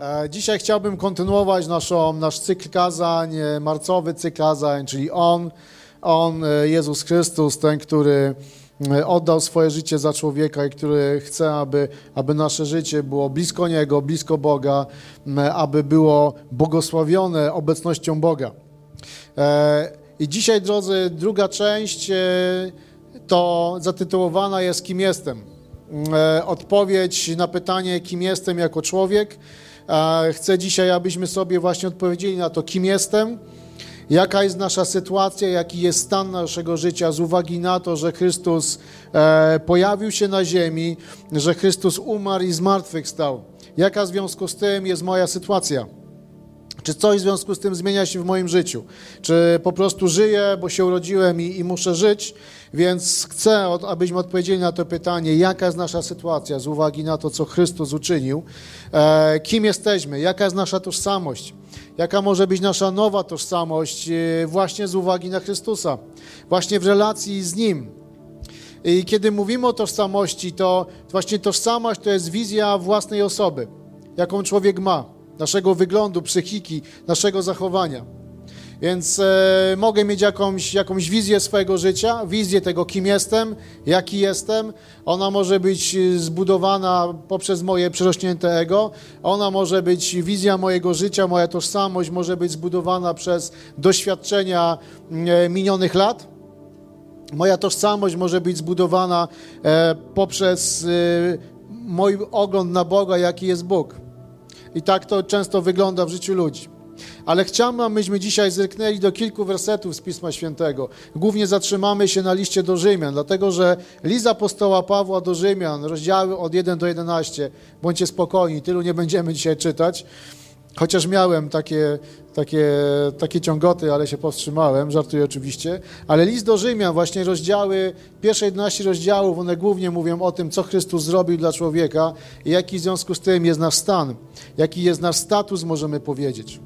E, Dzisiaj chciałbym kontynuować naszą, nasz cykl kazań, e, marcowy cykl kazań, czyli On, On, e, Jezus Chrystus, ten, który oddał swoje życie za człowieka i który chce, aby, aby nasze życie było blisko Niego, blisko Boga, aby było błogosławione obecnością Boga. I dzisiaj, drodzy, druga część to zatytułowana jest Kim jestem? Odpowiedź na pytanie, kim jestem jako człowiek. Chcę dzisiaj, abyśmy sobie właśnie odpowiedzieli na to, kim jestem, jaka jest nasza sytuacja, jaki jest stan naszego życia z uwagi na to, że Chrystus e, pojawił się na ziemi, że Chrystus umarł i zmartwychwstał. Jaka w związku z tym jest moja sytuacja? Czy coś w związku z tym zmienia się w moim życiu? Czy po prostu żyję, bo się urodziłem i, i muszę żyć? Więc chcę, abyśmy odpowiedzieli na to pytanie, jaka jest nasza sytuacja z uwagi na to, co Chrystus uczynił, e, kim jesteśmy, jaka jest nasza tożsamość, jaka może być nasza nowa tożsamość e, właśnie z uwagi na Chrystusa, właśnie w relacji z Nim. I kiedy mówimy o tożsamości, to właśnie tożsamość to jest wizja własnej osoby, jaką człowiek ma, naszego wyglądu, psychiki, naszego zachowania. Więc e, mogę mieć jakąś, jakąś wizję swojego życia, wizję tego, kim jestem, jaki jestem. Ona może być e, zbudowana poprzez moje przerośnięte ego. Ona może być wizja mojego życia, moja tożsamość może być zbudowana przez doświadczenia e, minionych lat. Moja tożsamość może być zbudowana e, poprzez e, mój ogląd na Boga, jaki jest Bóg. I tak to często wygląda w życiu ludzi. Ale chciałbym, abyśmy dzisiaj zerknęli do kilku wersetów z Pisma Świętego. Głównie zatrzymamy się na liście do Rzymian, dlatego że list apostoła Pawła do Rzymian, rozdziały od 1 do 11, bądźcie spokojni, tylu nie będziemy dzisiaj czytać. Chociaż miałem takie, takie, takie ciągoty, ale się powstrzymałem, żartuję oczywiście. Ale list do Rzymian, właśnie rozdziały, pierwsze 11 rozdziałów, one głównie mówią o tym, co Chrystus zrobił dla człowieka i jaki w związku z tym jest nasz stan, jaki jest nasz status, możemy powiedzieć.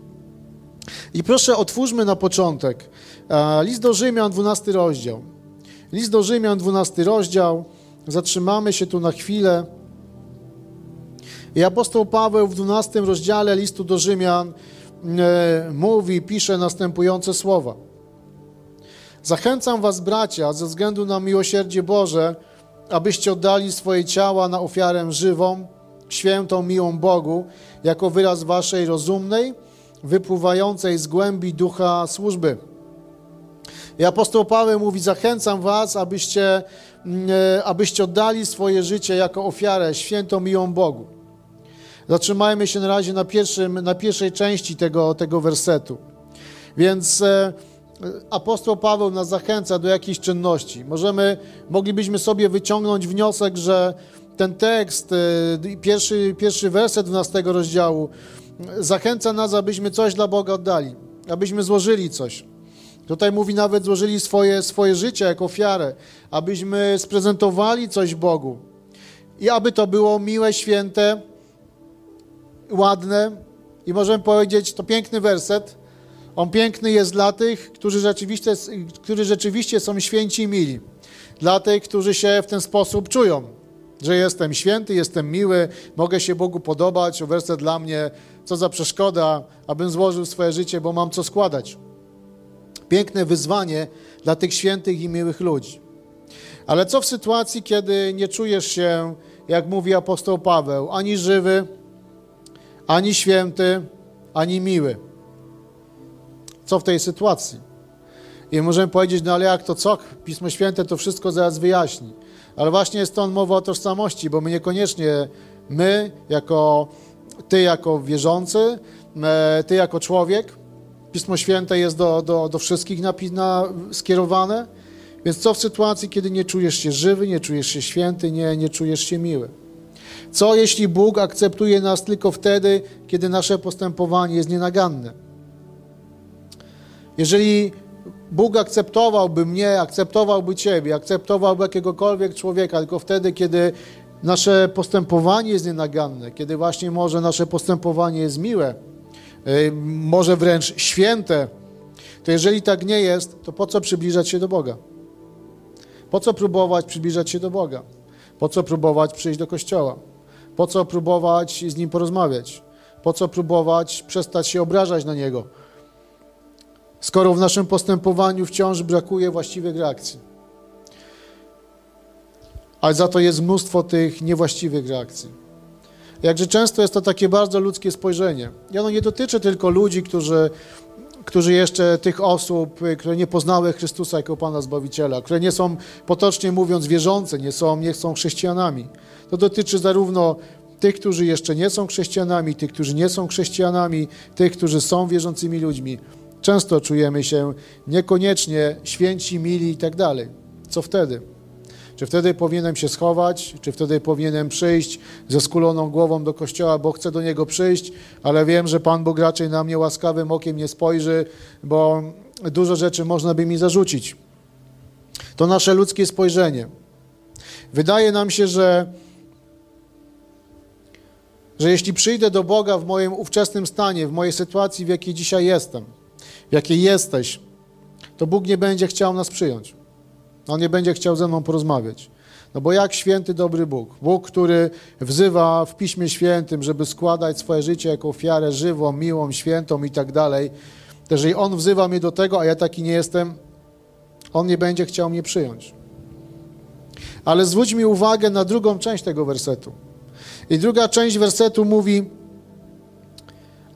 I proszę, otwórzmy na początek e, list do Rzymian, 12 rozdział. List do Rzymian, 12 rozdział. Zatrzymamy się tu na chwilę. I apostoł Paweł w 12 rozdziale listu do Rzymian e, mówi, pisze następujące słowa. Zachęcam was, bracia, ze względu na miłosierdzie Boże, abyście oddali swoje ciała na ofiarę żywą, świętą, miłą Bogu, jako wyraz waszej rozumnej, wypływającej z głębi ducha służby. I apostoł Paweł mówi, zachęcam was, abyście, e, abyście oddali swoje życie jako ofiarę świętą, miłą Bogu. Zatrzymajmy się na razie na, pierwszym, na pierwszej części tego, tego wersetu. Więc e, apostoł Paweł nas zachęca do jakiejś czynności. Możemy, moglibyśmy sobie wyciągnąć wniosek, że ten tekst, e, pierwszy, pierwszy werset 12 rozdziału, zachęca nas, abyśmy coś dla Boga oddali, abyśmy złożyli coś. Tutaj mówi nawet złożyli swoje, swoje życie jako ofiarę, abyśmy sprezentowali coś Bogu. I aby to było miłe, święte, ładne i możemy powiedzieć, to piękny werset. On piękny jest dla tych, którzy rzeczywiście, którzy rzeczywiście są święci i mili. Dla tych, którzy się w ten sposób czują, że jestem święty, jestem miły, mogę się Bogu podobać. Werset dla mnie, co za przeszkoda, abym złożył swoje życie, bo mam co składać. Piękne wyzwanie dla tych świętych i miłych ludzi. Ale co w sytuacji, kiedy nie czujesz się, jak mówi apostoł Paweł, ani żywy, ani święty, ani miły. Co w tej sytuacji? I możemy powiedzieć, no ale jak to co? Pismo Święte to wszystko zaraz wyjaśni. Ale właśnie jest to mowa o tożsamości, bo my niekoniecznie, my jako, ty jako wierzący, ty jako człowiek, Pismo Święte jest do, do, do wszystkich na, skierowane, więc co w sytuacji, kiedy nie czujesz się żywy, nie czujesz się święty, nie, nie czujesz się miły? Co jeśli Bóg akceptuje nas tylko wtedy, kiedy nasze postępowanie jest nienaganne? Jeżeli Bóg akceptowałby mnie, akceptowałby Ciebie, akceptowałby jakiegokolwiek człowieka, tylko wtedy, kiedy nasze postępowanie jest nienaganne, kiedy właśnie może nasze postępowanie jest miłe, może wręcz święte, to jeżeli tak nie jest, to po co przybliżać się do Boga? Po co próbować przybliżać się do Boga? Po co próbować przyjść do kościoła? Po co próbować z Nim porozmawiać? Po co próbować przestać się obrażać na Niego? Skoro w naszym postępowaniu wciąż brakuje właściwych reakcji. Ale za to jest mnóstwo tych niewłaściwych reakcji. Jakże często jest to takie bardzo ludzkie spojrzenie. I ono nie dotyczy tylko ludzi, którzy którzy jeszcze tych osób, y, które nie poznały Chrystusa jako Pana Zbawiciela, które nie są, potocznie mówiąc, wierzące, nie są, nie są chrześcijanami. To dotyczy zarówno tych, którzy jeszcze nie są chrześcijanami, tych, którzy nie są chrześcijanami, tych, którzy są wierzącymi ludźmi. Często czujemy się niekoniecznie święci, mili i tak dalej. Co wtedy? Czy wtedy powinienem się schować? Czy wtedy powinienem przyjść ze skuloną głową do kościoła, bo chcę do niego przyjść, ale wiem, że Pan Bóg raczej na mnie łaskawym okiem nie spojrzy, bo dużo rzeczy można by mi zarzucić. To nasze ludzkie spojrzenie. Wydaje nam się, że, że jeśli przyjdę do Boga w moim ówczesnym stanie, w mojej sytuacji, w jakiej dzisiaj jestem, w jakiej jesteś, to Bóg nie będzie chciał nas przyjąć. On nie będzie chciał ze mną porozmawiać. No bo jak święty, dobry Bóg, Bóg, który wzywa w Piśmie Świętym, żeby składać swoje życie jako ofiarę żywą, miłą, świętą i tak dalej, to jeżeli On wzywa mnie do tego, a ja taki nie jestem, On nie będzie chciał mnie przyjąć. Ale zwróć mi uwagę na drugą część tego wersetu. I druga część wersetu mówi,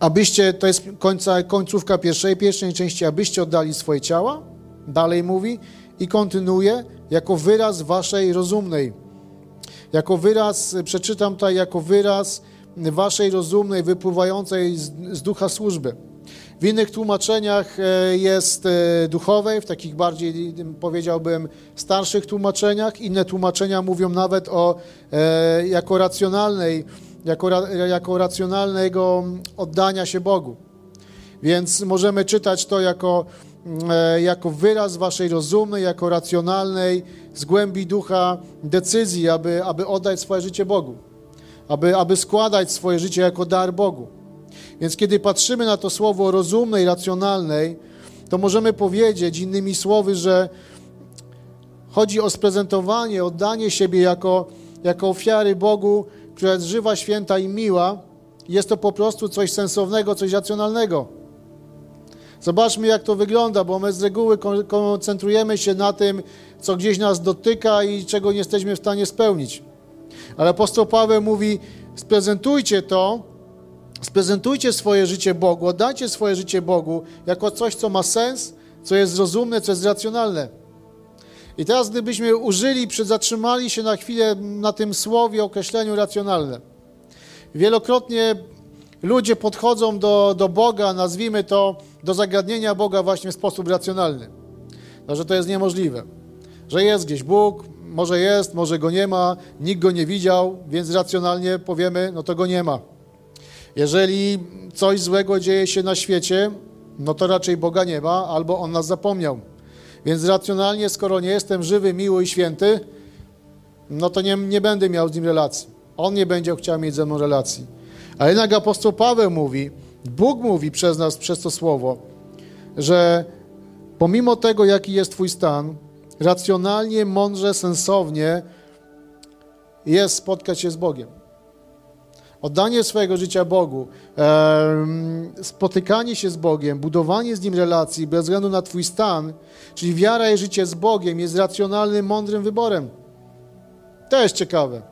abyście, to jest końca, końcówka pierwszej, pierwszej części, abyście oddali swoje ciała. Dalej mówi, i kontynuuje jako wyraz waszej rozumnej. Jako wyraz, przeczytam tutaj, jako wyraz waszej rozumnej, wypływającej z, z ducha służby. W innych tłumaczeniach e, jest e, duchowej, w takich bardziej, powiedziałbym, starszych tłumaczeniach. Inne tłumaczenia mówią nawet o e, jako racjonalnej, jako, jako racjonalnego oddania się Bogu. Więc możemy czytać to jako jako wyraz waszej rozumnej, jako racjonalnej, z głębi ducha decyzji, aby, aby oddać swoje życie Bogu, aby, aby składać swoje życie jako dar Bogu. Więc kiedy patrzymy na to słowo rozumnej, racjonalnej, to możemy powiedzieć innymi słowy, że chodzi o sprezentowanie, oddanie siebie jako, jako ofiary Bogu, która jest żywa, święta i miła. Jest to po prostu coś sensownego, coś racjonalnego. Zobaczmy, jak to wygląda, bo my z reguły koncentrujemy się na tym, co gdzieś nas dotyka i czego nie jesteśmy w stanie spełnić. Ale apostoł Paweł mówi: sprezentujcie to, sprezentujcie swoje życie Bogu, oddajcie swoje życie Bogu jako coś, co ma sens, co jest rozumne, co jest racjonalne. I teraz, gdybyśmy użyli, zatrzymali się na chwilę na tym słowie, określeniu racjonalne. Wielokrotnie ludzie podchodzą do, do Boga, nazwijmy to, do zagadnienia Boga właśnie w sposób racjonalny. No, że to jest niemożliwe. Że jest gdzieś Bóg, może jest, może go nie ma, nikt go nie widział, więc racjonalnie powiemy, no to go nie ma. Jeżeli coś złego dzieje się na świecie, no to raczej Boga nie ma, albo On nas zapomniał. Więc racjonalnie, skoro nie jestem żywy, miły i święty, no to nie, nie będę miał z Nim relacji. On nie będzie chciał mieć ze mną relacji. A jednak apostoł Paweł mówi, Bóg mówi przez nas, przez to słowo, że pomimo tego, jaki jest Twój stan, racjonalnie, mądrze, sensownie jest spotkać się z Bogiem. Oddanie swojego życia Bogu, spotykanie się z Bogiem, budowanie z Nim relacji bez względu na Twój stan, czyli wiara i życie z Bogiem jest racjonalnym, mądrym wyborem. To jest ciekawe.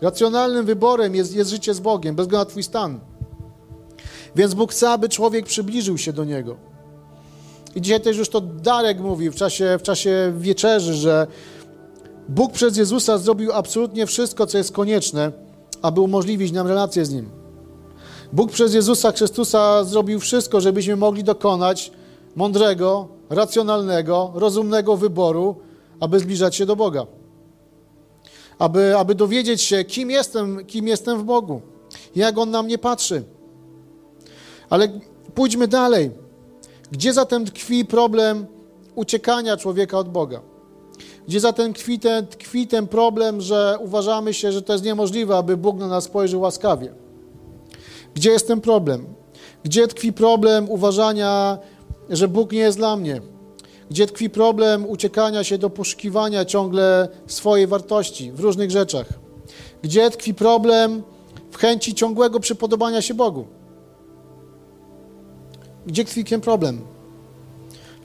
Racjonalnym wyborem jest, jest życie z Bogiem, bez względu na Twój stan. Więc Bóg chce, aby człowiek przybliżył się do Niego. I dzisiaj też już to Darek mówi w czasie, w czasie wieczerzy, że Bóg przez Jezusa zrobił absolutnie wszystko, co jest konieczne, aby umożliwić nam relację z Nim. Bóg przez Jezusa Chrystusa zrobił wszystko, żebyśmy mogli dokonać mądrego, racjonalnego, rozumnego wyboru, aby zbliżać się do Boga aby, aby dowiedzieć się, kim jestem, kim jestem w Bogu, jak On na mnie patrzy. Ale pójdźmy dalej. Gdzie zatem tkwi problem uciekania człowieka od Boga? Gdzie zatem tkwi ten, tkwi ten problem, że uważamy się, że to jest niemożliwe, aby Bóg na nas spojrzał łaskawie? Gdzie jest ten problem? Gdzie tkwi problem uważania, że Bóg nie jest dla mnie? gdzie tkwi problem uciekania się do poszukiwania ciągle swojej wartości w różnych rzeczach, gdzie tkwi problem w chęci ciągłego przypodobania się Bogu. Gdzie tkwi problem?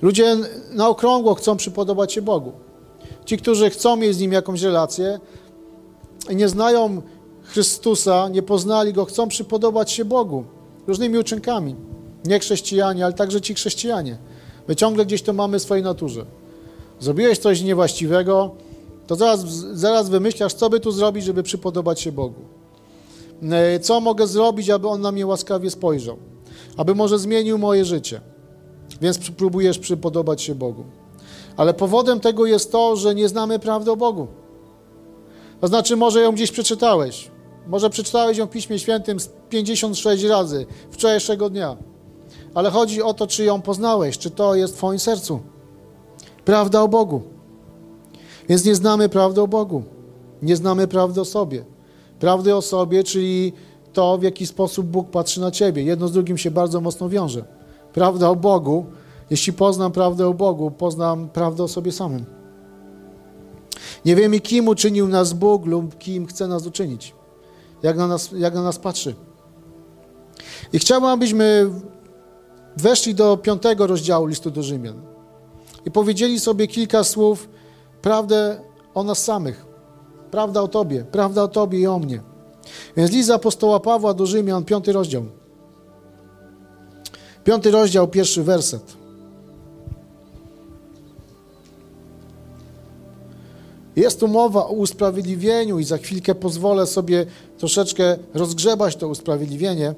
Ludzie na okrągło chcą przypodobać się Bogu. Ci, którzy chcą mieć z Nim jakąś relację nie znają Chrystusa, nie poznali Go, chcą przypodobać się Bogu różnymi uczynkami. Nie chrześcijanie, ale także ci chrześcijanie. My ciągle gdzieś to mamy w swojej naturze. Zrobiłeś coś niewłaściwego, to zaraz, zaraz wymyślasz, co by tu zrobić, żeby przypodobać się Bogu. E, co mogę zrobić, aby On na mnie łaskawie spojrzał? Aby może zmienił moje życie. Więc próbujesz przypodobać się Bogu. Ale powodem tego jest to, że nie znamy prawdy o Bogu. To znaczy, może ją gdzieś przeczytałeś. Może przeczytałeś ją w Piśmie Świętym 56 razy wczorajszego dnia. Ale chodzi o to, czy ją poznałeś, czy to jest w Twoim sercu. Prawda o Bogu. Więc nie znamy prawdy o Bogu. Nie znamy prawdy o sobie. Prawdy o sobie, czyli to, w jaki sposób Bóg patrzy na Ciebie. Jedno z drugim się bardzo mocno wiąże. Prawda o Bogu. Jeśli poznam prawdę o Bogu, poznam prawdę o sobie samym. Nie wiemy, kim uczynił nas Bóg lub kim chce nas uczynić. Jak na nas, jak na nas patrzy. I chciałbym, abyśmy weszli do piątego rozdziału listu do Rzymian i powiedzieli sobie kilka słów, prawdę o nas samych, prawda o Tobie, prawda o Tobie i o mnie. Więc list apostoła Pawła do Rzymian, piąty rozdział. Piąty rozdział, pierwszy werset. Jest tu mowa o usprawiedliwieniu i za chwilkę pozwolę sobie troszeczkę rozgrzebać to usprawiedliwienie.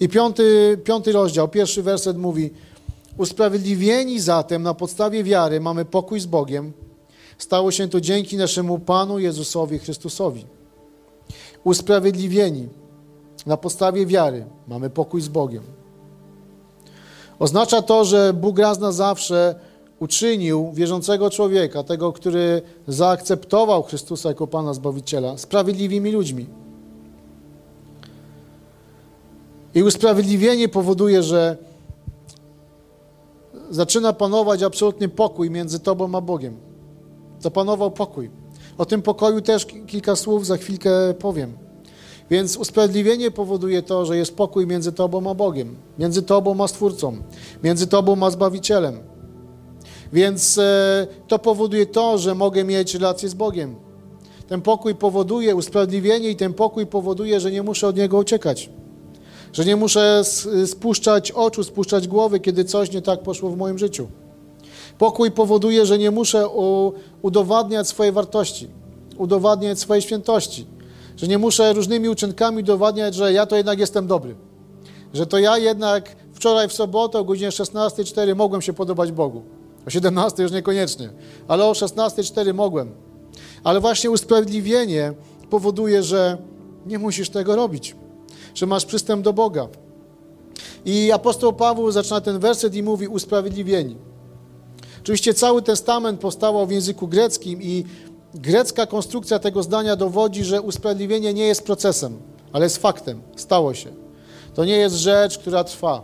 I piąty, piąty rozdział, pierwszy werset mówi Usprawiedliwieni zatem na podstawie wiary mamy pokój z Bogiem. Stało się to dzięki naszemu Panu Jezusowi Chrystusowi. Usprawiedliwieni na podstawie wiary mamy pokój z Bogiem. Oznacza to, że Bóg raz na zawsze uczynił wierzącego człowieka, tego, który zaakceptował Chrystusa jako Pana Zbawiciela, sprawiedliwymi ludźmi. I usprawiedliwienie powoduje, że zaczyna panować absolutny pokój między Tobą a Bogiem. Zapanował pokój. O tym pokoju też kilka słów za chwilkę powiem. Więc usprawiedliwienie powoduje to, że jest pokój między Tobą a Bogiem, między Tobą a Stwórcą, między Tobą a Zbawicielem. Więc e, to powoduje to, że mogę mieć relację z Bogiem. Ten pokój powoduje usprawiedliwienie i ten pokój powoduje, że nie muszę od Niego uciekać. Że nie muszę spuszczać oczu, spuszczać głowy, kiedy coś nie tak poszło w moim życiu. Pokój powoduje, że nie muszę udowadniać swojej wartości, udowadniać swojej świętości. Że nie muszę różnymi uczynkami udowadniać, że ja to jednak jestem dobry. Że to ja jednak wczoraj w sobotę o godzinie 16.04 mogłem się podobać Bogu. O 17 już niekoniecznie, ale o 16.04 mogłem. Ale właśnie usprawiedliwienie powoduje, że nie musisz tego robić, że masz przystęp do Boga. I apostoł Paweł zaczyna ten werset i mówi usprawiedliwieni. Oczywiście cały testament powstawał w języku greckim i grecka konstrukcja tego zdania dowodzi, że usprawiedliwienie nie jest procesem, ale jest faktem. Stało się. To nie jest rzecz, która trwa.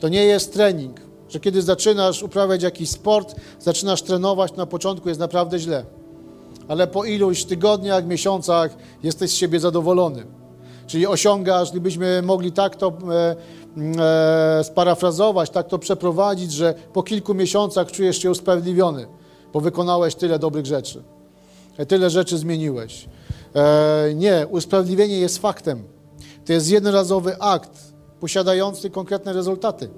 To nie jest trening że kiedy zaczynasz uprawiać jakiś sport, zaczynasz trenować, na początku jest naprawdę źle. Ale po iluś tygodniach, miesiącach jesteś z siebie zadowolony. Czyli osiągasz, gdybyśmy mogli tak to e, sparafrazować, tak to przeprowadzić, że po kilku miesiącach czujesz się usprawiedliwiony, bo wykonałeś tyle dobrych rzeczy. E, tyle rzeczy zmieniłeś. E, nie, usprawiedliwienie jest faktem. To jest jednorazowy akt posiadający konkretne rezultaty.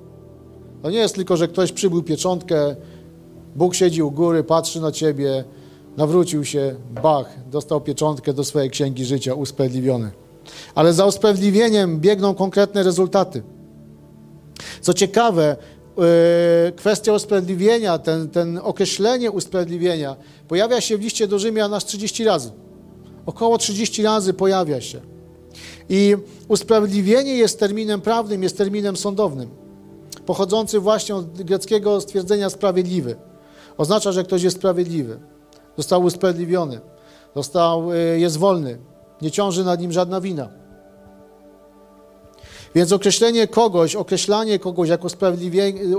To nie jest tylko, że ktoś przybył pieczątkę, Bóg siedzi u góry, patrzy na ciebie, nawrócił się, bach, dostał pieczątkę do swojej księgi życia, usprawiedliwiony. Ale za usprawiedliwieniem biegną konkretne rezultaty. Co ciekawe, yy, kwestia usprawiedliwienia, ten, ten określenie usprawiedliwienia pojawia się w liście do Rzymian aż 30 razy. Około 30 razy pojawia się. I usprawiedliwienie jest terminem prawnym, jest terminem sądownym pochodzący właśnie od greckiego stwierdzenia sprawiedliwy. Oznacza, że ktoś jest sprawiedliwy, został usprawiedliwiony, został, y, jest wolny, nie ciąży nad nim żadna wina. Więc określenie kogoś, określanie kogoś jako,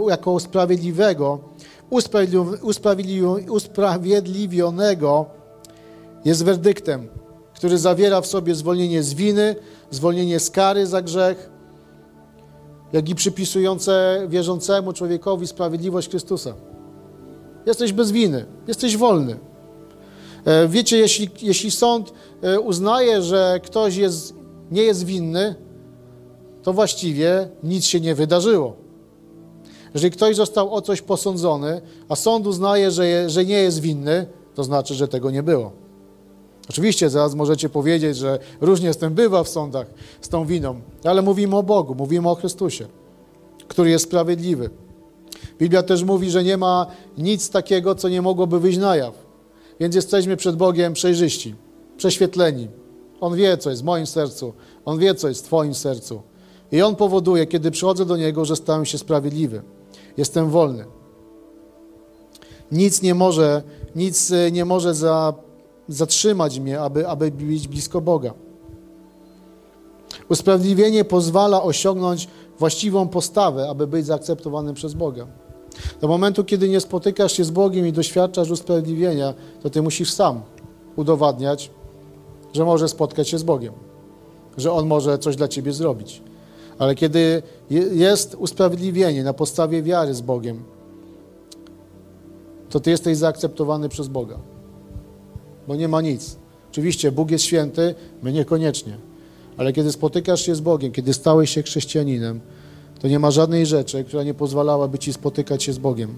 jako sprawiedliwego, usprawiedliwionego jest werdyktem, który zawiera w sobie zwolnienie z winy, zwolnienie z kary za grzech, jak i przypisujące wierzącemu człowiekowi sprawiedliwość Chrystusa. Jesteś bez winy, jesteś wolny. E, wiecie, jeśli, jeśli sąd e, uznaje, że ktoś jest, nie jest winny, to właściwie nic się nie wydarzyło. Jeżeli ktoś został o coś posądzony, a sąd uznaje, że, je, że nie jest winny, to znaczy, że tego nie było. Oczywiście zaraz możecie powiedzieć, że różnie z tym bywa w sądach, z tą winą, ale mówimy o Bogu, mówimy o Chrystusie, który jest sprawiedliwy. Biblia też mówi, że nie ma nic takiego, co nie mogłoby wyjść na jaw. Więc jesteśmy przed Bogiem przejrzyści, prześwietleni. On wie, co jest w moim sercu, On wie, co jest w Twoim sercu. I On powoduje, kiedy przychodzę do Niego, że stałem się sprawiedliwy. Jestem wolny. Nic nie może, nic e, nie może za, zatrzymać mnie, aby, aby być blisko Boga. Usprawiedliwienie pozwala osiągnąć właściwą postawę, aby być zaakceptowanym przez Boga. Do momentu, kiedy nie spotykasz się z Bogiem i doświadczasz usprawiedliwienia, to ty musisz sam udowadniać, że możesz spotkać się z Bogiem, że On może coś dla ciebie zrobić. Ale kiedy jest usprawiedliwienie na podstawie wiary z Bogiem, to ty jesteś zaakceptowany przez Boga. Bo nie ma nic. Oczywiście Bóg jest święty, my niekoniecznie. Ale kiedy spotykasz się z Bogiem, kiedy stałeś się chrześcijaninem, to nie ma żadnej rzeczy, która nie pozwalałaby ci spotykać się z Bogiem.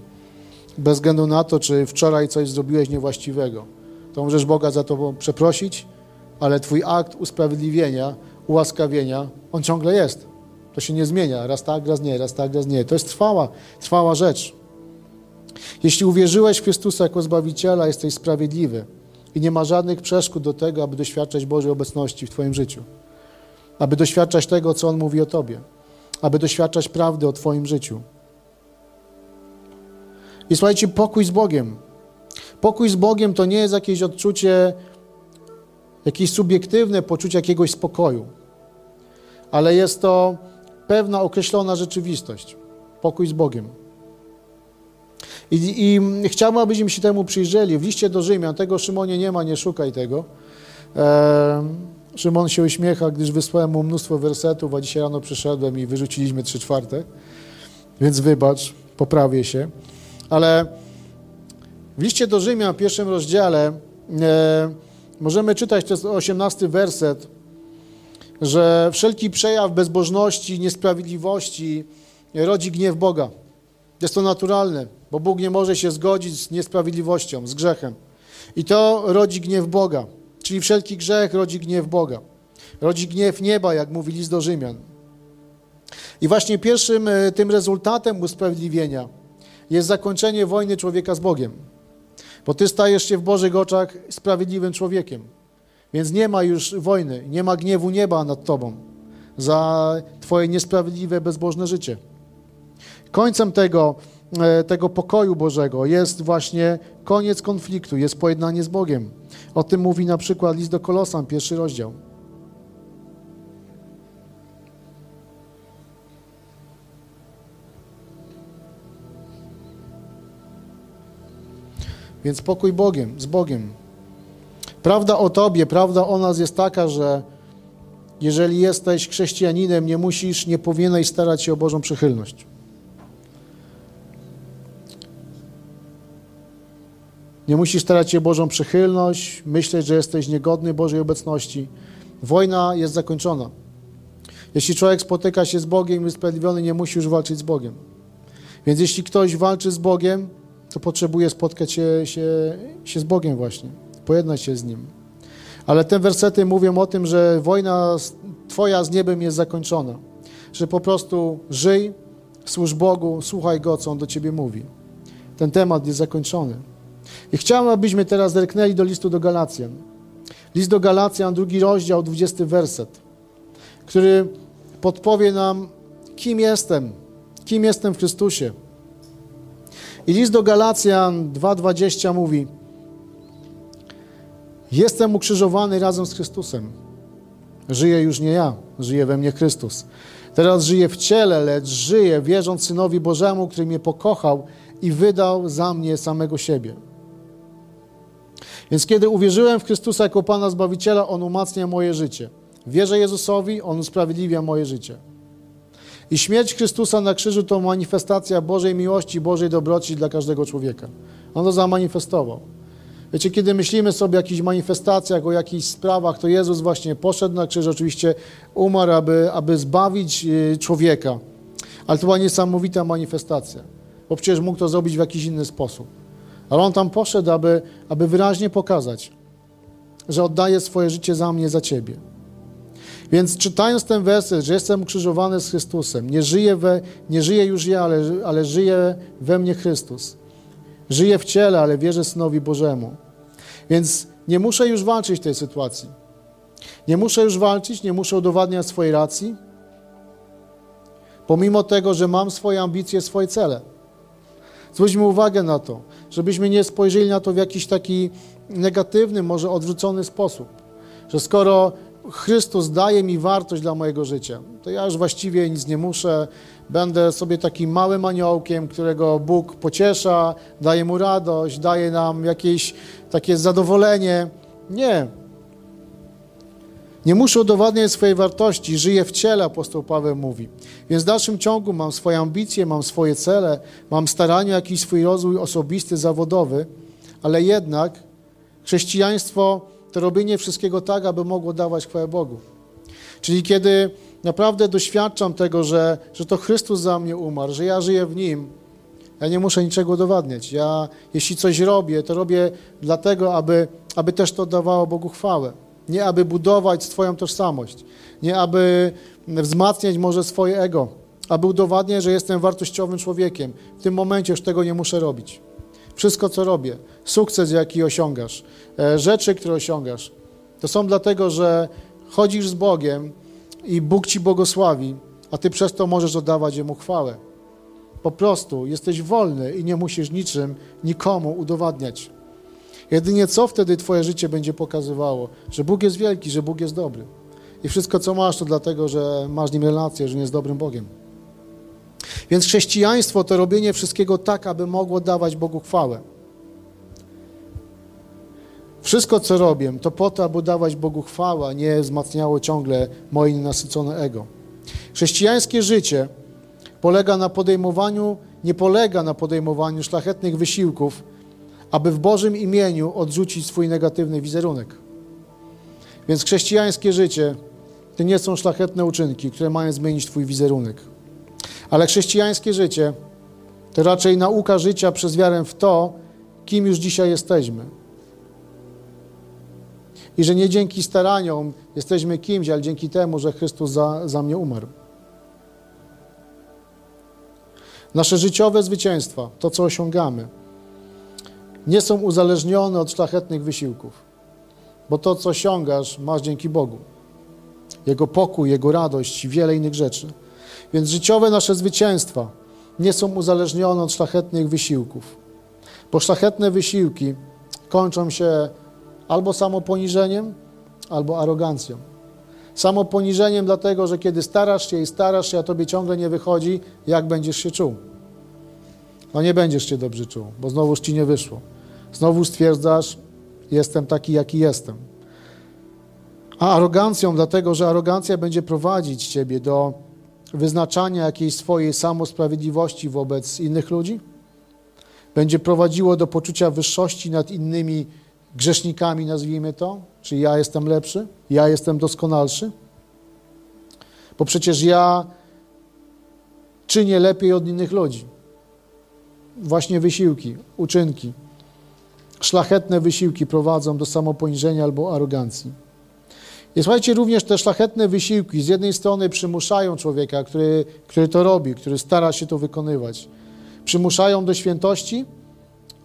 Bez względu na to, czy wczoraj coś zrobiłeś niewłaściwego. To możesz Boga za to przeprosić, ale twój akt usprawiedliwienia, ułaskawienia, on ciągle jest. To się nie zmienia. Raz tak, raz nie, raz tak, raz nie. To jest trwała, trwała rzecz. Jeśli uwierzyłeś w Chrystusa jako Zbawiciela, jesteś sprawiedliwy i nie ma żadnych przeszkód do tego, aby doświadczać Bożej obecności w Twoim życiu. Aby doświadczać tego, co On mówi o Tobie. Aby doświadczać prawdy o Twoim życiu. I słuchajcie, pokój z Bogiem. Pokój z Bogiem to nie jest jakieś odczucie, jakieś subiektywne poczucie jakiegoś spokoju, ale jest to pewna określona rzeczywistość. Pokój z Bogiem. I, I, chciałbym, abyśmy się temu przyjrzeli. W liście do Rzymian, tego Szymonie nie ma, nie szukaj tego. E, Szymon się uśmiecha, gdyż wysłałem mu mnóstwo wersetów, a dzisiaj rano przyszedłem i wyrzuciliśmy trzy czwarte. Więc wybacz, poprawię się. Ale w liście do Rzymian, w pierwszym rozdziale, e, możemy czytać, to jest 18 werset, że wszelki przejaw bezbożności, niesprawiedliwości rodzi gniew Boga. Jest to naturalne, bo Bóg nie może się zgodzić z niesprawiedliwością, z grzechem. I to rodzi gniew Boga. Czyli wszelki grzech rodzi gniew Boga. Rodzi gniew nieba, jak mówi list do Rzymian. I właśnie pierwszym e, tym rezultatem usprawiedliwienia jest zakończenie wojny człowieka z Bogiem. Bo ty stajesz się w Bożych oczach sprawiedliwym człowiekiem. Więc nie ma już wojny, nie ma gniewu nieba nad tobą za twoje niesprawiedliwe, bezbożne życie. Końcem tego, e, tego pokoju Bożego jest właśnie koniec konfliktu, jest pojednanie z Bogiem. O tym mówi na przykład list do Kolosan, pierwszy rozdział. Więc pokój Bogiem, z Bogiem. Prawda o Tobie, prawda o nas jest taka, że jeżeli jesteś chrześcijaninem, nie musisz, nie powinieneś starać się o Bożą przychylność. Nie musisz starać się o Bożą przychylność, myśleć, że jesteś niegodny Bożej obecności. Wojna jest zakończona. Jeśli człowiek spotyka się z Bogiem i jest sprawiedliwiony, nie musi już walczyć z Bogiem. Więc jeśli ktoś walczy z Bogiem, to potrzebuje spotkać się, się, się z Bogiem właśnie, pojednać się z Nim. Ale te wersety mówią o tym, że wojna Twoja z niebem jest zakończona. Że po prostu żyj, służ Bogu, słuchaj Go, co On do Ciebie mówi. Ten temat jest zakończony. I chciałem, abyśmy teraz zerknęli do listu do Galacjan. List do Galacjan, drugi rozdział, dwudziesty werset, który podpowie nam, kim jestem, kim jestem w Chrystusie. I list do Galacjan 2,20 mówi Jestem ukrzyżowany razem z Chrystusem. Żyję już nie ja, żyje we mnie Chrystus. Teraz żyję w ciele, lecz żyję wierząc Synowi Bożemu, który mnie pokochał i wydał za mnie samego siebie. Więc kiedy uwierzyłem w Chrystusa jako Pana Zbawiciela, On umacnia moje życie. Wierzę Jezusowi, On usprawiedliwia moje życie. I śmierć Chrystusa na krzyżu to manifestacja Bożej miłości, Bożej dobroci dla każdego człowieka. On to zamanifestował. Wiecie, kiedy myślimy sobie o jakichś manifestacjach, o jakichś sprawach, to Jezus właśnie poszedł na krzyż, oczywiście umarł, aby, aby zbawić y, człowieka. Ale to była niesamowita manifestacja, bo przecież mógł to zrobić w jakiś inny sposób. Ale On tam poszedł, aby, aby wyraźnie pokazać, że oddaje swoje życie za mnie, za Ciebie. Więc czytając ten werset, że jestem ukrzyżowany z Chrystusem, nie żyję, we, nie żyję już ja, ale, ale żyje we mnie Chrystus. Żyję w ciele, ale wierzę Synowi Bożemu. Więc nie muszę już walczyć w tej sytuacji. Nie muszę już walczyć, nie muszę udowadniać swojej racji, pomimo tego, że mam swoje ambicje, swoje cele. Zwróćmy uwagę na to, żebyśmy nie spojrzeli na to w jakiś taki negatywny, może odwrócony sposób. Że skoro Chrystus daje mi wartość dla mojego życia, to ja już właściwie nic nie muszę, będę sobie takim małym aniołkiem, którego Bóg pociesza, daje mu radość, daje nam jakieś takie zadowolenie. Nie. Nie muszę udowadniać swojej wartości, żyję w ciele, apostoł Paweł mówi. Więc w dalszym ciągu mam swoje ambicje, mam swoje cele, mam starania, jakiś swój rozwój osobisty, zawodowy, ale jednak chrześcijaństwo to robienie wszystkiego tak, aby mogło dawać chwałę Bogu. Czyli kiedy naprawdę doświadczam tego, że, że to Chrystus za mnie umarł, że ja żyję w Nim, ja nie muszę niczego udowadniać. Ja, jeśli coś robię, to robię dlatego, aby, aby też to dawało Bogu chwałę. Nie aby budować swoją tożsamość, nie aby wzmacniać może swoje ego, aby udowadniać, że jestem wartościowym człowiekiem. W tym momencie już tego nie muszę robić. Wszystko, co robię, sukces, jaki osiągasz, e, rzeczy, które osiągasz, to są dlatego, że chodzisz z Bogiem i Bóg ci błogosławi, a ty przez to możesz oddawać Jemu chwałę. Po prostu jesteś wolny i nie musisz niczym, nikomu udowadniać. Jedynie co wtedy Twoje życie będzie pokazywało? Że Bóg jest wielki, że Bóg jest dobry. I wszystko, co masz, to dlatego, że masz z Nim relację, że nie jest dobrym Bogiem. Więc chrześcijaństwo to robienie wszystkiego tak, aby mogło dawać Bogu chwałę. Wszystko, co robię, to po to, aby dawać Bogu chwałę, a nie wzmacniało ciągle moje nasycone ego. Chrześcijańskie życie polega na podejmowaniu, nie polega na podejmowaniu szlachetnych wysiłków, aby w Bożym imieniu odrzucić swój negatywny wizerunek. Więc chrześcijańskie życie to nie są szlachetne uczynki, które mają zmienić Twój wizerunek. Ale chrześcijańskie życie to raczej nauka życia przez wiarę w to, kim już dzisiaj jesteśmy. I że nie dzięki staraniom jesteśmy kimś, ale dzięki temu, że Chrystus za, za mnie umarł. Nasze życiowe zwycięstwa, to co osiągamy, nie są uzależnione od szlachetnych wysiłków, bo to, co osiągasz, masz dzięki Bogu. Jego pokój, Jego radość i wiele innych rzeczy. Więc życiowe nasze zwycięstwa nie są uzależnione od szlachetnych wysiłków, bo szlachetne wysiłki kończą się albo samoponiżeniem, albo arogancją. Samoponiżeniem dlatego, że kiedy starasz się i starasz się, a tobie ciągle nie wychodzi, jak będziesz się czuł? No nie będziesz się dobrze czuł, bo znowuż ci nie wyszło. Znowu stwierdzasz, jestem taki, jaki jestem. A arogancją, dlatego że arogancja będzie prowadzić ciebie do wyznaczania jakiejś swojej samosprawiedliwości wobec innych ludzi, będzie prowadziło do poczucia wyższości nad innymi grzesznikami, nazwijmy to, czy ja jestem lepszy, ja jestem doskonalszy, bo przecież ja czynię lepiej od innych ludzi. Właśnie wysiłki, uczynki, szlachetne wysiłki prowadzą do samoponiżenia albo arogancji. I słuchajcie, również te szlachetne wysiłki z jednej strony przymuszają człowieka, który, który to robi, który stara się to wykonywać. Przymuszają do świętości,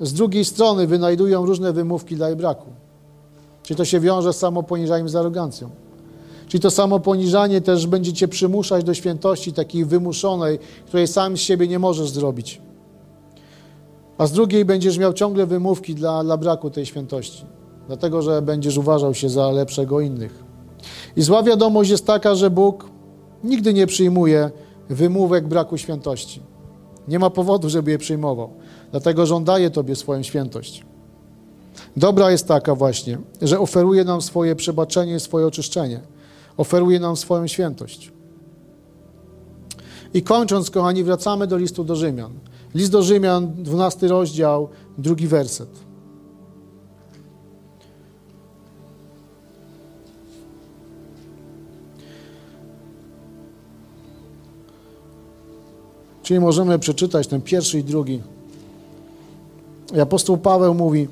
z drugiej strony wynajdują różne wymówki dla jej braku. Czyli to się wiąże z samoponiżaniem, z arogancją. Czyli to samoponiżanie też będzie cię przymuszać do świętości takiej wymuszonej, której sam z siebie nie możesz zrobić. A z drugiej będziesz miał ciągle wymówki dla, dla braku tej świętości, dlatego że będziesz uważał się za lepszego innych. I zła wiadomość jest taka, że Bóg nigdy nie przyjmuje wymówek braku świętości. Nie ma powodu, żeby je przyjmował, dlatego daje Tobie swoją świętość. Dobra jest taka właśnie, że oferuje nam swoje przebaczenie swoje oczyszczenie. Oferuje nam swoją świętość. I kończąc, kochani, wracamy do listu do Rzymian. List do Rzymian, 12 rozdział, drugi werset. Czyli możemy przeczytać ten pierwszy i drugi. I apostoł Paweł mówi: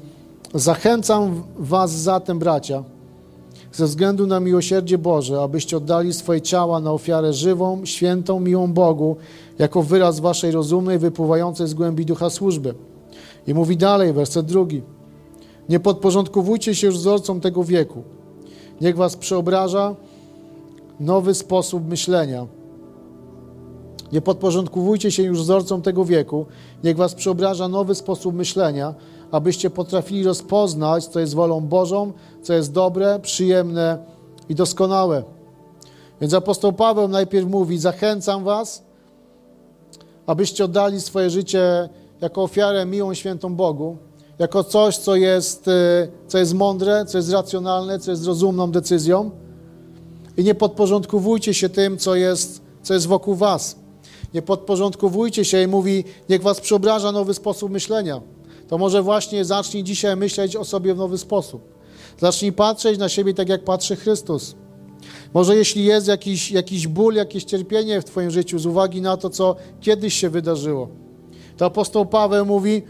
Zachęcam Was zatem, bracia, ze względu na miłosierdzie Boże, abyście oddali swoje ciała na ofiarę żywą, świętą, miłą Bogu, jako wyraz Waszej rozumnej, wypływającej z głębi ducha służby. I mówi dalej, werset drugi. Nie podporządkowujcie się już wzorcom tego wieku. Niech Was przeobraża nowy sposób myślenia nie podporządkowujcie się już wzorcom tego wieku. Niech was przeobraża nowy sposób myślenia, abyście potrafili rozpoznać, co jest wolą Bożą, co jest dobre, przyjemne i doskonałe. Więc apostoł Paweł najpierw mówi: Zachęcam was, abyście oddali swoje życie jako ofiarę miłą, świętą Bogu, jako coś, co jest, y, co jest mądre, co jest racjonalne, co jest rozumną decyzją. I nie podporządkowujcie się tym, co jest, co jest wokół was nie podporządkowujcie się i mówi, niech was przeobraża nowy sposób myślenia. To może właśnie zacznij dzisiaj myśleć o sobie w nowy sposób. Zacznij patrzeć na siebie tak, jak patrzy Chrystus. Może jeśli jest jakiś, jakiś ból, jakieś cierpienie w Twoim życiu z uwagi na to, co kiedyś się wydarzyło, to apostoł Paweł mówi,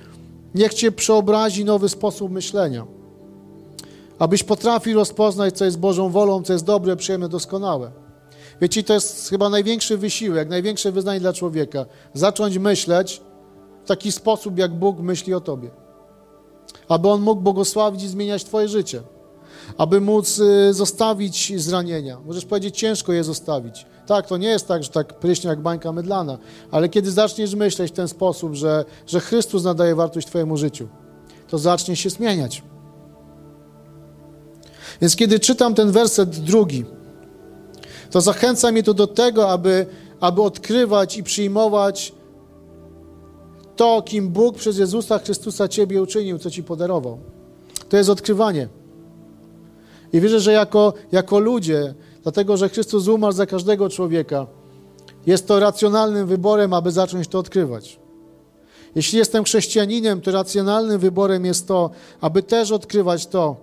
niech Cię przeobrazi nowy sposób myślenia. Abyś potrafił rozpoznać, co jest Bożą wolą, co jest dobre, przyjemne, doskonałe. Wiecie, to jest chyba największy wysiłek, największe wyznanie dla człowieka. Zacząć myśleć w taki sposób, jak Bóg myśli o Tobie. Aby On mógł błogosławić i zmieniać Twoje życie. Aby móc y, zostawić zranienia. Możesz powiedzieć, ciężko je zostawić. Tak, to nie jest tak, że tak pryśnie jak bańka mydlana, ale kiedy zaczniesz myśleć w ten sposób, że, że Chrystus nadaje wartość Twojemu życiu, to zacznie się zmieniać. Więc kiedy czytam ten werset drugi, to zachęca mnie to do tego, aby, aby odkrywać i przyjmować to, kim Bóg przez Jezusa Chrystusa Ciebie uczynił, co Ci podarował. To jest odkrywanie. I wierzę, że jako, jako ludzie, dlatego że Chrystus umarł za każdego człowieka, jest to racjonalnym wyborem, aby zacząć to odkrywać. Jeśli jestem chrześcijaninem, to racjonalnym wyborem jest to, aby też odkrywać to,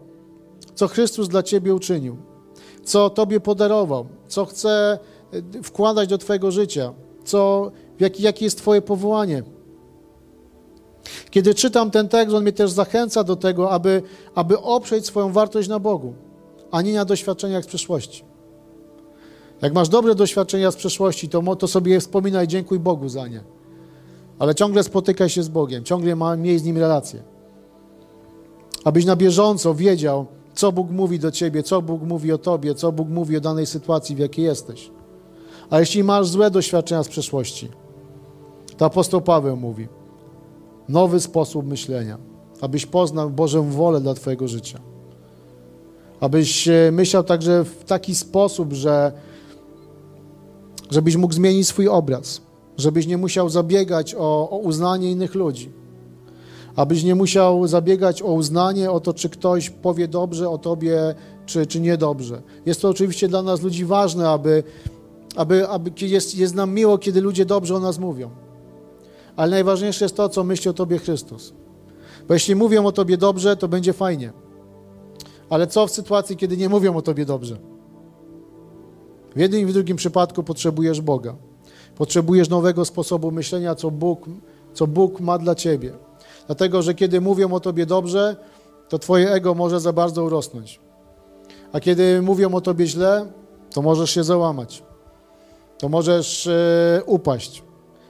co Chrystus dla Ciebie uczynił co Tobie podarował, co chce wkładać do Twojego życia, co, jaki, jakie jest Twoje powołanie. Kiedy czytam ten tekst, on mnie też zachęca do tego, aby, aby oprzeć swoją wartość na Bogu, a nie na doświadczeniach z przeszłości. Jak masz dobre doświadczenia z przeszłości, to, to sobie wspominaj, dziękuj Bogu za nie. Ale ciągle spotykaj się z Bogiem, ciągle ma, miej z Nim relację. Abyś na bieżąco wiedział, co Bóg mówi do ciebie, co Bóg mówi o tobie, co Bóg mówi o danej sytuacji, w jakiej jesteś. A jeśli masz złe doświadczenia z przeszłości, to apostoł Paweł mówi, nowy sposób myślenia, abyś poznał Bożą wolę dla twojego życia. Abyś e, myślał także w taki sposób, że żebyś mógł zmienić swój obraz, żebyś nie musiał zabiegać o, o uznanie innych ludzi abyś nie musiał zabiegać o uznanie, o to, czy ktoś powie dobrze o tobie, czy, czy niedobrze. Jest to oczywiście dla nas ludzi ważne, aby, aby, aby jest, jest nam miło, kiedy ludzie dobrze o nas mówią. Ale najważniejsze jest to, co myśli o tobie Chrystus. Bo jeśli mówią o tobie dobrze, to będzie fajnie. Ale co w sytuacji, kiedy nie mówią o tobie dobrze? W jednym i w drugim przypadku potrzebujesz Boga. Potrzebujesz nowego sposobu myślenia, co Bóg, co Bóg ma dla ciebie. Dlatego, że kiedy mówią o tobie dobrze, to twoje ego może za bardzo urosnąć. A kiedy mówią o tobie źle, to możesz się załamać. To możesz e, upaść.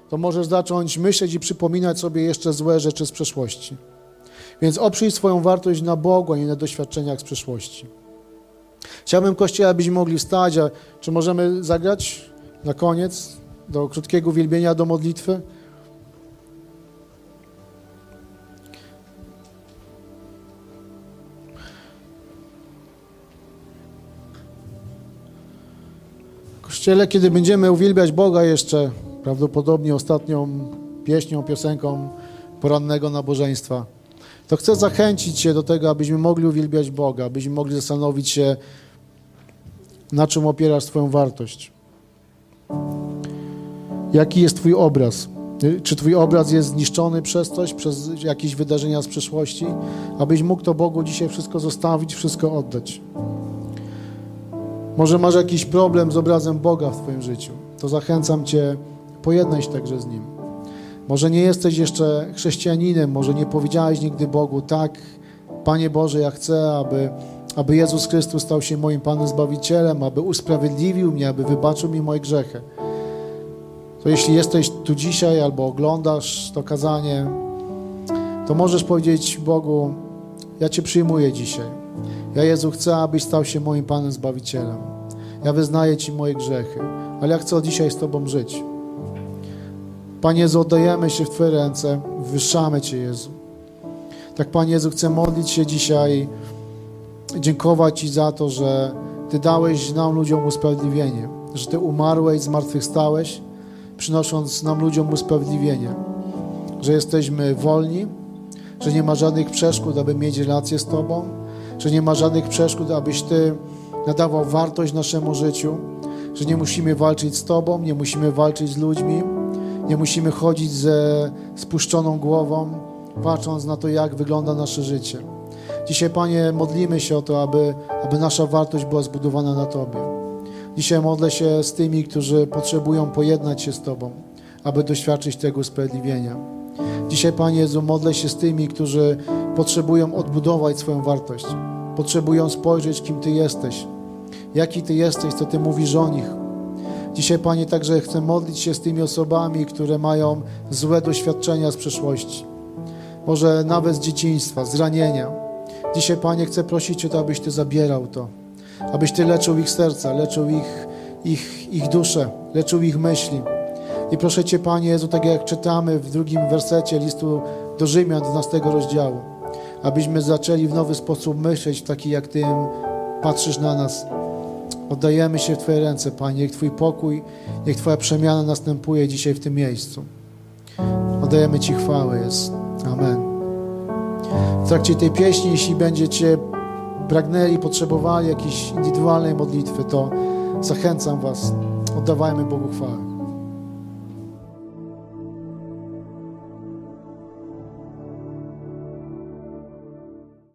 To możesz zacząć myśleć i przypominać sobie jeszcze złe rzeczy z przeszłości. Więc oprzyj swoją wartość na Bogu, a nie na doświadczeniach z przeszłości. Chciałbym, Kościele, abyśmy mogli wstać, a czy możemy zagrać na koniec do krótkiego wielbienia, do modlitwy? Kościele, kiedy będziemy uwielbiać Boga jeszcze, prawdopodobnie ostatnią pieśnią, piosenką porannego nabożeństwa, to chcę zachęcić Cię do tego, abyśmy mogli uwielbiać Boga, abyśmy mogli zastanowić się, na czym opierasz swoją wartość. Jaki jest Twój obraz? Czy Twój obraz jest zniszczony przez coś, przez jakieś wydarzenia z przeszłości? Abyś mógł to Bogu dzisiaj wszystko zostawić, wszystko oddać. Może masz jakiś problem z obrazem Boga w Twoim życiu. To zachęcam Cię, pojednaj się także z Nim. Może nie jesteś jeszcze chrześcijaninem, może nie powiedziałeś nigdy Bogu, tak, Panie Boże, ja chcę, aby, aby Jezus Chrystus stał się moim Panem Zbawicielem, aby usprawiedliwił mnie, aby wybaczył mi moje grzechy. To jeśli jesteś tu dzisiaj albo oglądasz to kazanie, to możesz powiedzieć Bogu, ja Cię przyjmuję dzisiaj. Ja Jezu chcę, abyś stał się moim Panem Zbawicielem. Ja wyznaję Ci moje grzechy, ale ja chcę dzisiaj z Tobą żyć. Panie Jezu, oddajemy się w Twoje ręce, wywyższamy Cię, Jezu. Tak, Panie Jezu, chcę modlić się dzisiaj, dziękować Ci za to, że Ty dałeś nam ludziom usprawiedliwienie, że Ty umarłeś, zmartwychwstałeś, przynosząc nam ludziom usprawiedliwienie, że jesteśmy wolni, że nie ma żadnych przeszkód, aby mieć relację z Tobą, że nie ma żadnych przeszkód, abyś Ty nadawał wartość naszemu życiu, że nie musimy walczyć z Tobą, nie musimy walczyć z ludźmi, nie musimy chodzić ze spuszczoną głową, patrząc na to, jak wygląda nasze życie. Dzisiaj, Panie, modlimy się o to, aby, aby nasza wartość była zbudowana na Tobie. Dzisiaj modlę się z tymi, którzy potrzebują pojednać się z Tobą, aby doświadczyć tego usprawiedliwienia. Dzisiaj, Panie Jezu, modlę się z tymi, którzy potrzebują odbudować swoją wartość. Potrzebują spojrzeć, kim Ty jesteś. Jaki Ty jesteś, co Ty mówisz o nich. Dzisiaj, Panie, także chcę modlić się z tymi osobami, które mają złe doświadczenia z przeszłości. Może nawet z dzieciństwa, z ranienia. Dzisiaj, Panie, chcę prosić o to, abyś Ty zabierał to. Abyś Ty leczył ich serca, leczył ich, ich, ich duszę, leczył ich myśli. I proszę Cię, Panie Jezu, tak jak czytamy w drugim wersecie listu do Rzymian 12 rozdziału, abyśmy zaczęli w nowy sposób myśleć, taki jak Ty patrzysz na nas. Oddajemy się w Twoje ręce, Panie. Niech Twój pokój, niech Twoja przemiana następuje dzisiaj w tym miejscu. Oddajemy Ci chwałę, jest. Amen. W trakcie tej pieśni, jeśli będziecie pragnęli, potrzebowali jakiejś indywidualnej modlitwy, to zachęcam Was. Oddawajmy Bogu chwałę.